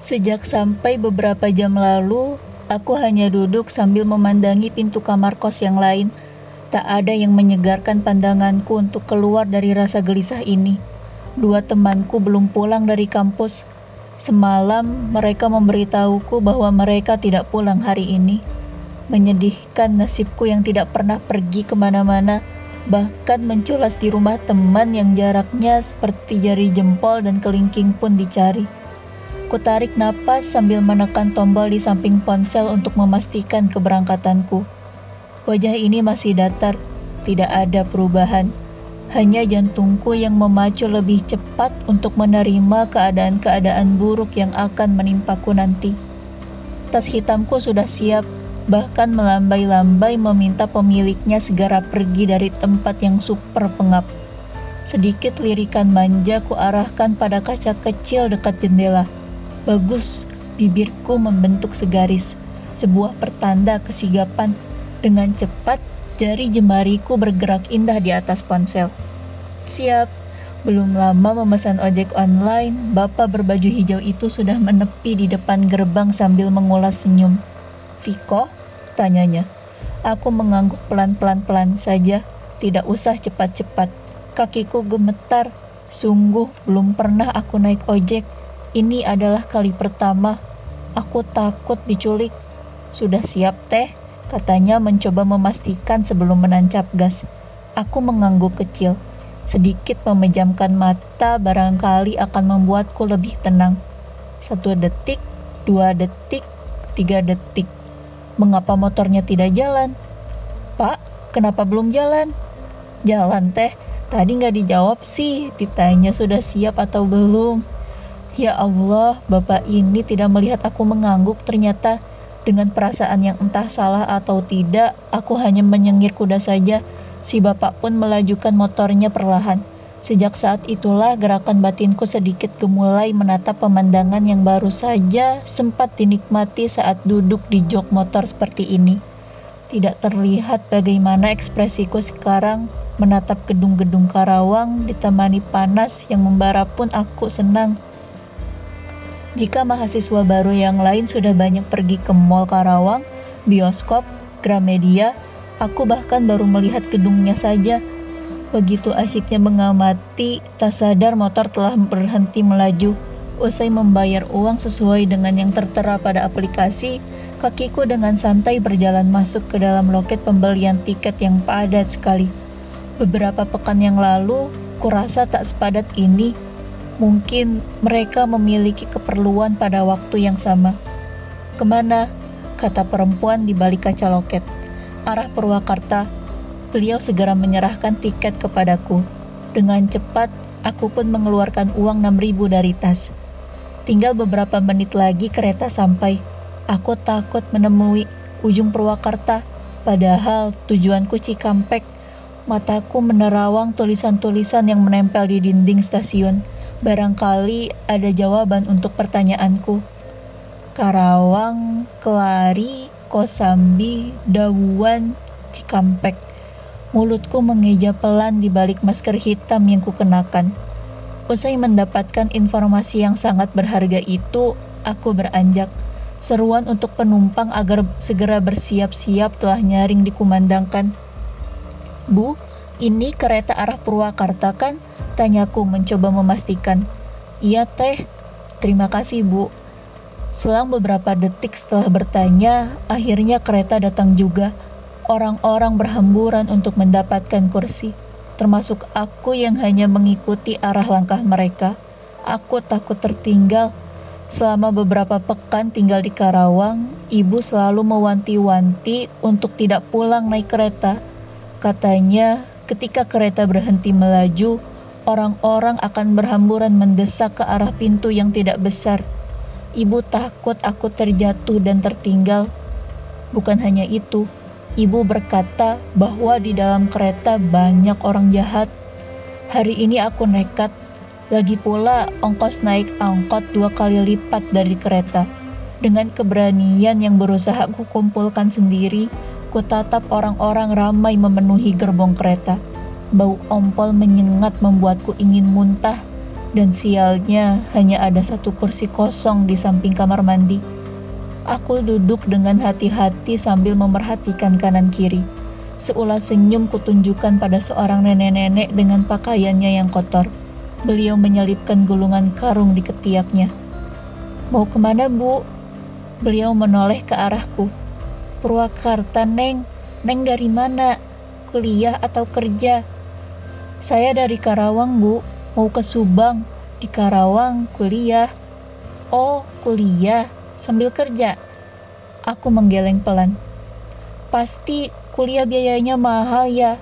Sejak sampai beberapa jam lalu, aku hanya duduk sambil memandangi pintu kamar kos yang lain. Tak ada yang menyegarkan pandanganku untuk keluar dari rasa gelisah ini. Dua temanku belum pulang dari kampus. Semalam mereka memberitahuku bahwa mereka tidak pulang hari ini. Menyedihkan nasibku yang tidak pernah pergi ke mana-mana, bahkan menculas di rumah teman yang jaraknya seperti jari jempol dan kelingking pun dicari. Ku tarik napas sambil menekan tombol di samping ponsel untuk memastikan keberangkatanku. Wajah ini masih datar, tidak ada perubahan. Hanya jantungku yang memacu lebih cepat untuk menerima keadaan-keadaan buruk yang akan menimpaku nanti. Tas hitamku sudah siap, bahkan melambai-lambai meminta pemiliknya segera pergi dari tempat yang super pengap. Sedikit lirikan manja ku arahkan pada kaca kecil dekat jendela. Bagus, bibirku membentuk segaris, sebuah pertanda kesigapan. Dengan cepat, jari jemariku bergerak indah di atas ponsel. Siap, belum lama memesan ojek online, bapak berbaju hijau itu sudah menepi di depan gerbang sambil mengulas senyum. Viko? Tanyanya. Aku mengangguk pelan-pelan-pelan saja, tidak usah cepat-cepat. Kakiku gemetar, sungguh belum pernah aku naik ojek ini adalah kali pertama aku takut diculik. Sudah siap teh? Katanya mencoba memastikan sebelum menancap gas. Aku mengangguk kecil. Sedikit memejamkan mata barangkali akan membuatku lebih tenang. Satu detik, dua detik, tiga detik. Mengapa motornya tidak jalan? Pak, kenapa belum jalan? Jalan teh, tadi nggak dijawab sih. Ditanya sudah siap atau belum. Ya Allah, Bapak ini tidak melihat aku mengangguk ternyata dengan perasaan yang entah salah atau tidak, aku hanya menyengir kuda saja. Si Bapak pun melajukan motornya perlahan. Sejak saat itulah gerakan batinku sedikit gemulai menatap pemandangan yang baru saja sempat dinikmati saat duduk di jok motor seperti ini. Tidak terlihat bagaimana ekspresiku sekarang menatap gedung-gedung Karawang ditemani panas yang membara pun aku senang jika mahasiswa baru yang lain sudah banyak pergi ke Mall Karawang, bioskop, Gramedia, aku bahkan baru melihat gedungnya saja. Begitu asyiknya mengamati, tak sadar motor telah berhenti melaju. Usai membayar uang sesuai dengan yang tertera pada aplikasi, kakiku dengan santai berjalan masuk ke dalam loket pembelian tiket yang padat sekali. Beberapa pekan yang lalu, kurasa tak sepadat ini Mungkin mereka memiliki keperluan pada waktu yang sama. Ke mana? Kata perempuan di balik kaca loket. Arah Purwakarta. Beliau segera menyerahkan tiket kepadaku. Dengan cepat, aku pun mengeluarkan uang 6000 dari tas. Tinggal beberapa menit lagi kereta sampai. Aku takut menemui ujung Purwakarta, padahal tujuanku Cikampek. Mataku menerawang tulisan-tulisan yang menempel di dinding stasiun Barangkali ada jawaban untuk pertanyaanku. Karawang, Kelari, Kosambi, Dawuan, Cikampek. Mulutku mengeja pelan di balik masker hitam yang kukenakan. Usai mendapatkan informasi yang sangat berharga itu, aku beranjak. Seruan untuk penumpang agar segera bersiap-siap telah nyaring dikumandangkan. Bu, ini kereta arah Purwakarta kan? Tanyaku mencoba memastikan. Iya teh, terima kasih bu. Selang beberapa detik setelah bertanya, akhirnya kereta datang juga. Orang-orang berhamburan untuk mendapatkan kursi, termasuk aku yang hanya mengikuti arah langkah mereka. Aku takut tertinggal. Selama beberapa pekan tinggal di Karawang, ibu selalu mewanti-wanti untuk tidak pulang naik kereta. Katanya, ketika kereta berhenti melaju, orang-orang akan berhamburan mendesak ke arah pintu yang tidak besar. Ibu takut aku terjatuh dan tertinggal. Bukan hanya itu, ibu berkata bahwa di dalam kereta banyak orang jahat. Hari ini aku nekat. Lagi pula ongkos naik angkot dua kali lipat dari kereta. Dengan keberanian yang berusaha aku kumpulkan sendiri, ku tatap orang-orang ramai memenuhi gerbong kereta. Bau ompol menyengat membuatku ingin muntah. Dan sialnya hanya ada satu kursi kosong di samping kamar mandi. Aku duduk dengan hati-hati sambil memerhatikan kanan kiri. Seulas senyum kutunjukkan pada seorang nenek-nenek dengan pakaiannya yang kotor. Beliau menyelipkan gulungan karung di ketiaknya. Mau ke mana, Bu? Beliau menoleh ke arahku. Purwakarta, Neng. Neng dari mana? Kuliah atau kerja? Saya dari Karawang, Bu mau ke Subang, di Karawang, kuliah. Oh, kuliah, sambil kerja. Aku menggeleng pelan. Pasti kuliah biayanya mahal ya.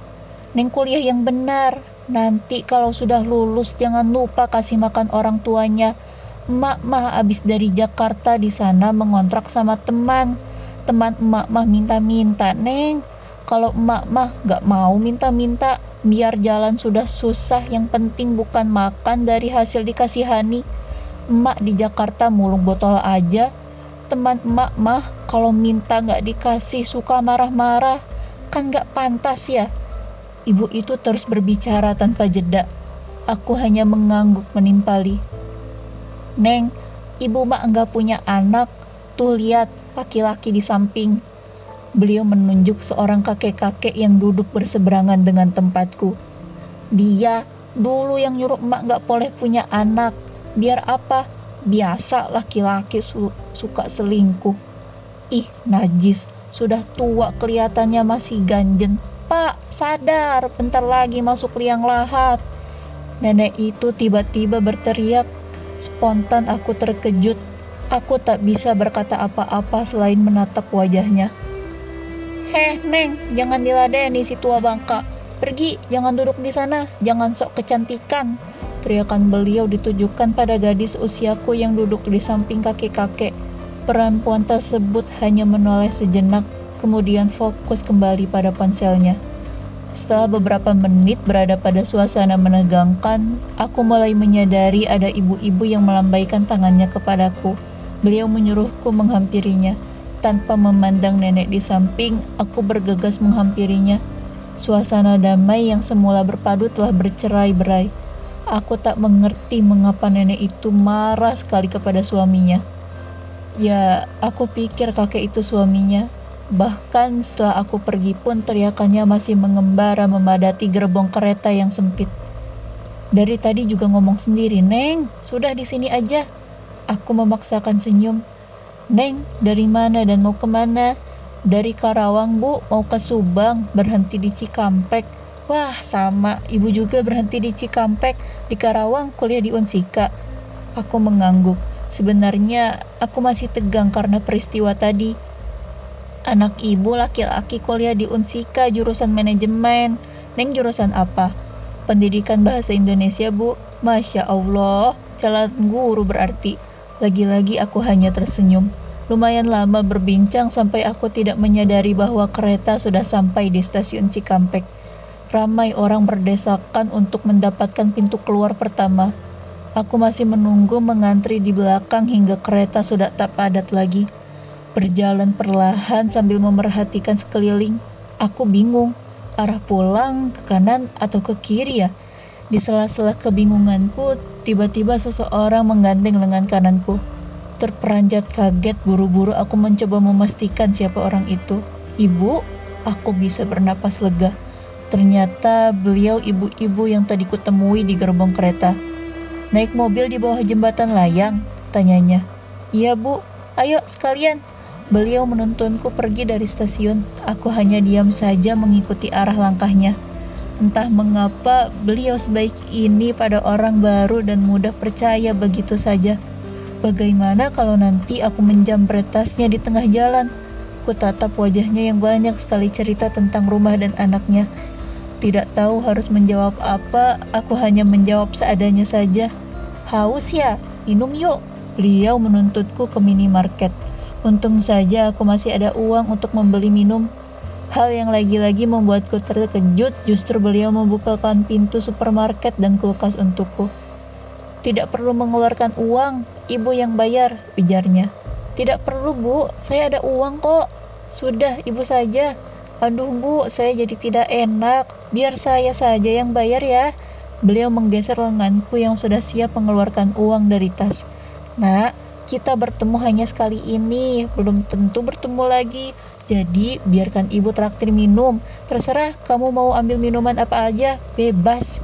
Neng kuliah yang benar. Nanti kalau sudah lulus jangan lupa kasih makan orang tuanya. Emak mah abis dari Jakarta di sana mengontrak sama teman. Teman emak mah minta-minta, Neng. Kalau emak mah gak mau minta-minta, biar jalan sudah susah yang penting bukan makan dari hasil dikasihani. Emak di Jakarta mulung botol aja. Teman emak mah kalau minta nggak dikasih suka marah-marah. Kan nggak pantas ya. Ibu itu terus berbicara tanpa jeda. Aku hanya mengangguk menimpali. Neng, ibu mak nggak punya anak. Tuh lihat, laki-laki di samping. Beliau menunjuk seorang kakek-kakek yang duduk berseberangan dengan tempatku. Dia dulu yang nyuruh emak gak boleh punya anak. Biar apa? Biasa laki-laki su suka selingkuh. Ih, najis. Sudah tua kelihatannya masih ganjen. Pak, sadar, bentar lagi masuk liang lahat. Nenek itu tiba-tiba berteriak. Spontan aku terkejut. Aku tak bisa berkata apa-apa selain menatap wajahnya. Heh, Neng, jangan diladeni si tua bangka. Pergi, jangan duduk di sana, jangan sok kecantikan. Teriakan beliau ditujukan pada gadis usiaku yang duduk di samping kakek-kakek. Perempuan tersebut hanya menoleh sejenak, kemudian fokus kembali pada ponselnya. Setelah beberapa menit berada pada suasana menegangkan, aku mulai menyadari ada ibu-ibu yang melambaikan tangannya kepadaku. Beliau menyuruhku menghampirinya. Tanpa memandang nenek di samping, aku bergegas menghampirinya. Suasana damai yang semula berpadu telah bercerai-berai. Aku tak mengerti mengapa nenek itu marah sekali kepada suaminya. Ya, aku pikir kakek itu suaminya. Bahkan setelah aku pergi pun teriakannya masih mengembara memadati gerbong kereta yang sempit. Dari tadi juga ngomong sendiri, Neng, sudah di sini aja. Aku memaksakan senyum. Neng, dari mana dan mau ke mana? Dari Karawang, Bu, mau ke Subang, berhenti di Cikampek. Wah, sama. Ibu juga berhenti di Cikampek, di Karawang, kuliah di Unsika. Aku mengangguk. Sebenarnya, aku masih tegang karena peristiwa tadi. Anak ibu laki-laki kuliah di Unsika, jurusan manajemen. Neng jurusan apa? Pendidikan Bahasa Indonesia, Bu. Masya Allah, calon guru berarti. Lagi-lagi aku hanya tersenyum. Lumayan lama berbincang sampai aku tidak menyadari bahwa kereta sudah sampai di stasiun Cikampek. Ramai orang berdesakan untuk mendapatkan pintu keluar pertama. Aku masih menunggu mengantri di belakang hingga kereta sudah tak padat lagi. Berjalan perlahan sambil memerhatikan sekeliling. Aku bingung, arah pulang ke kanan atau ke kiri ya? Di sela-sela kebingunganku, tiba-tiba seseorang menggandeng lengan kananku. Terperanjat kaget, buru-buru aku mencoba memastikan siapa orang itu. Ibu, aku bisa bernapas lega. Ternyata beliau ibu-ibu yang tadi kutemui di gerbong kereta. Naik mobil di bawah jembatan layang, tanyanya. Iya bu, ayo sekalian. Beliau menuntunku pergi dari stasiun. Aku hanya diam saja mengikuti arah langkahnya. Entah mengapa beliau sebaik ini pada orang baru dan mudah percaya begitu saja. Bagaimana kalau nanti aku menjamret tasnya di tengah jalan? Ku tatap wajahnya yang banyak sekali cerita tentang rumah dan anaknya. Tidak tahu harus menjawab apa, aku hanya menjawab seadanya saja. Haus ya? Minum yuk. Beliau menuntutku ke minimarket. Untung saja aku masih ada uang untuk membeli minum. Hal yang lagi-lagi membuatku terkejut justru beliau membukakan pintu supermarket dan kulkas untukku. Tidak perlu mengeluarkan uang, ibu yang bayar, ujarnya. Tidak perlu bu, saya ada uang kok. Sudah, ibu saja. Aduh bu, saya jadi tidak enak. Biar saya saja yang bayar ya. Beliau menggeser lenganku yang sudah siap mengeluarkan uang dari tas. Nak, kita bertemu hanya sekali ini, belum tentu bertemu lagi. Jadi, biarkan ibu traktir minum. Terserah kamu mau ambil minuman apa aja, bebas.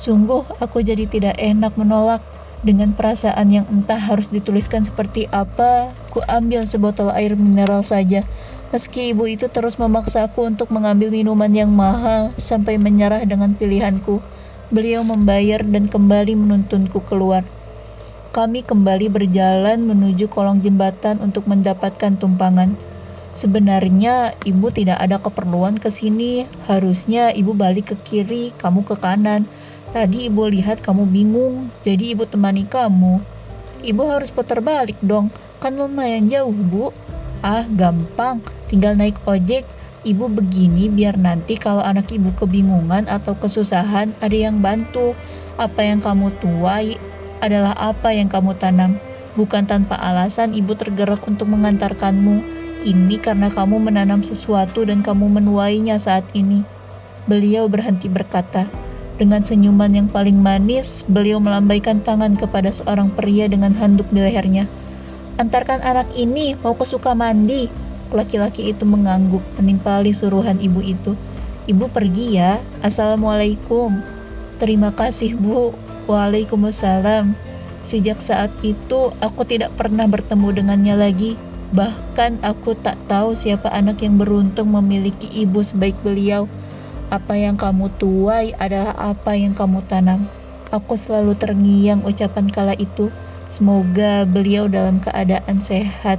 Sungguh, aku jadi tidak enak menolak. Dengan perasaan yang entah harus dituliskan seperti apa, ku ambil sebotol air mineral saja. Meski ibu itu terus memaksaku untuk mengambil minuman yang mahal sampai menyerah dengan pilihanku, beliau membayar dan kembali menuntunku keluar. Kami kembali berjalan menuju kolong jembatan untuk mendapatkan tumpangan. Sebenarnya ibu tidak ada keperluan ke sini. Harusnya ibu balik ke kiri, kamu ke kanan. Tadi ibu lihat kamu bingung, jadi ibu temani kamu. Ibu harus putar balik dong, kan lumayan jauh, Bu. Ah, gampang. Tinggal naik ojek. Ibu begini biar nanti kalau anak ibu kebingungan atau kesusahan ada yang bantu. Apa yang kamu tuai, adalah apa yang kamu tanam. Bukan tanpa alasan ibu tergerak untuk mengantarkanmu. Ini karena kamu menanam sesuatu dan kamu menuainya saat ini. Beliau berhenti berkata. Dengan senyuman yang paling manis, beliau melambaikan tangan kepada seorang pria dengan handuk di lehernya. Antarkan anak ini, mau ke mandi. Laki-laki itu mengangguk, menimpali suruhan ibu itu. Ibu pergi ya. Assalamualaikum. Terima kasih, Bu. Waalaikumsalam. Sejak saat itu, aku tidak pernah bertemu dengannya lagi. Bahkan aku tak tahu siapa anak yang beruntung memiliki ibu sebaik beliau. Apa yang kamu tuai adalah apa yang kamu tanam. Aku selalu terngiang ucapan kala itu. Semoga beliau dalam keadaan sehat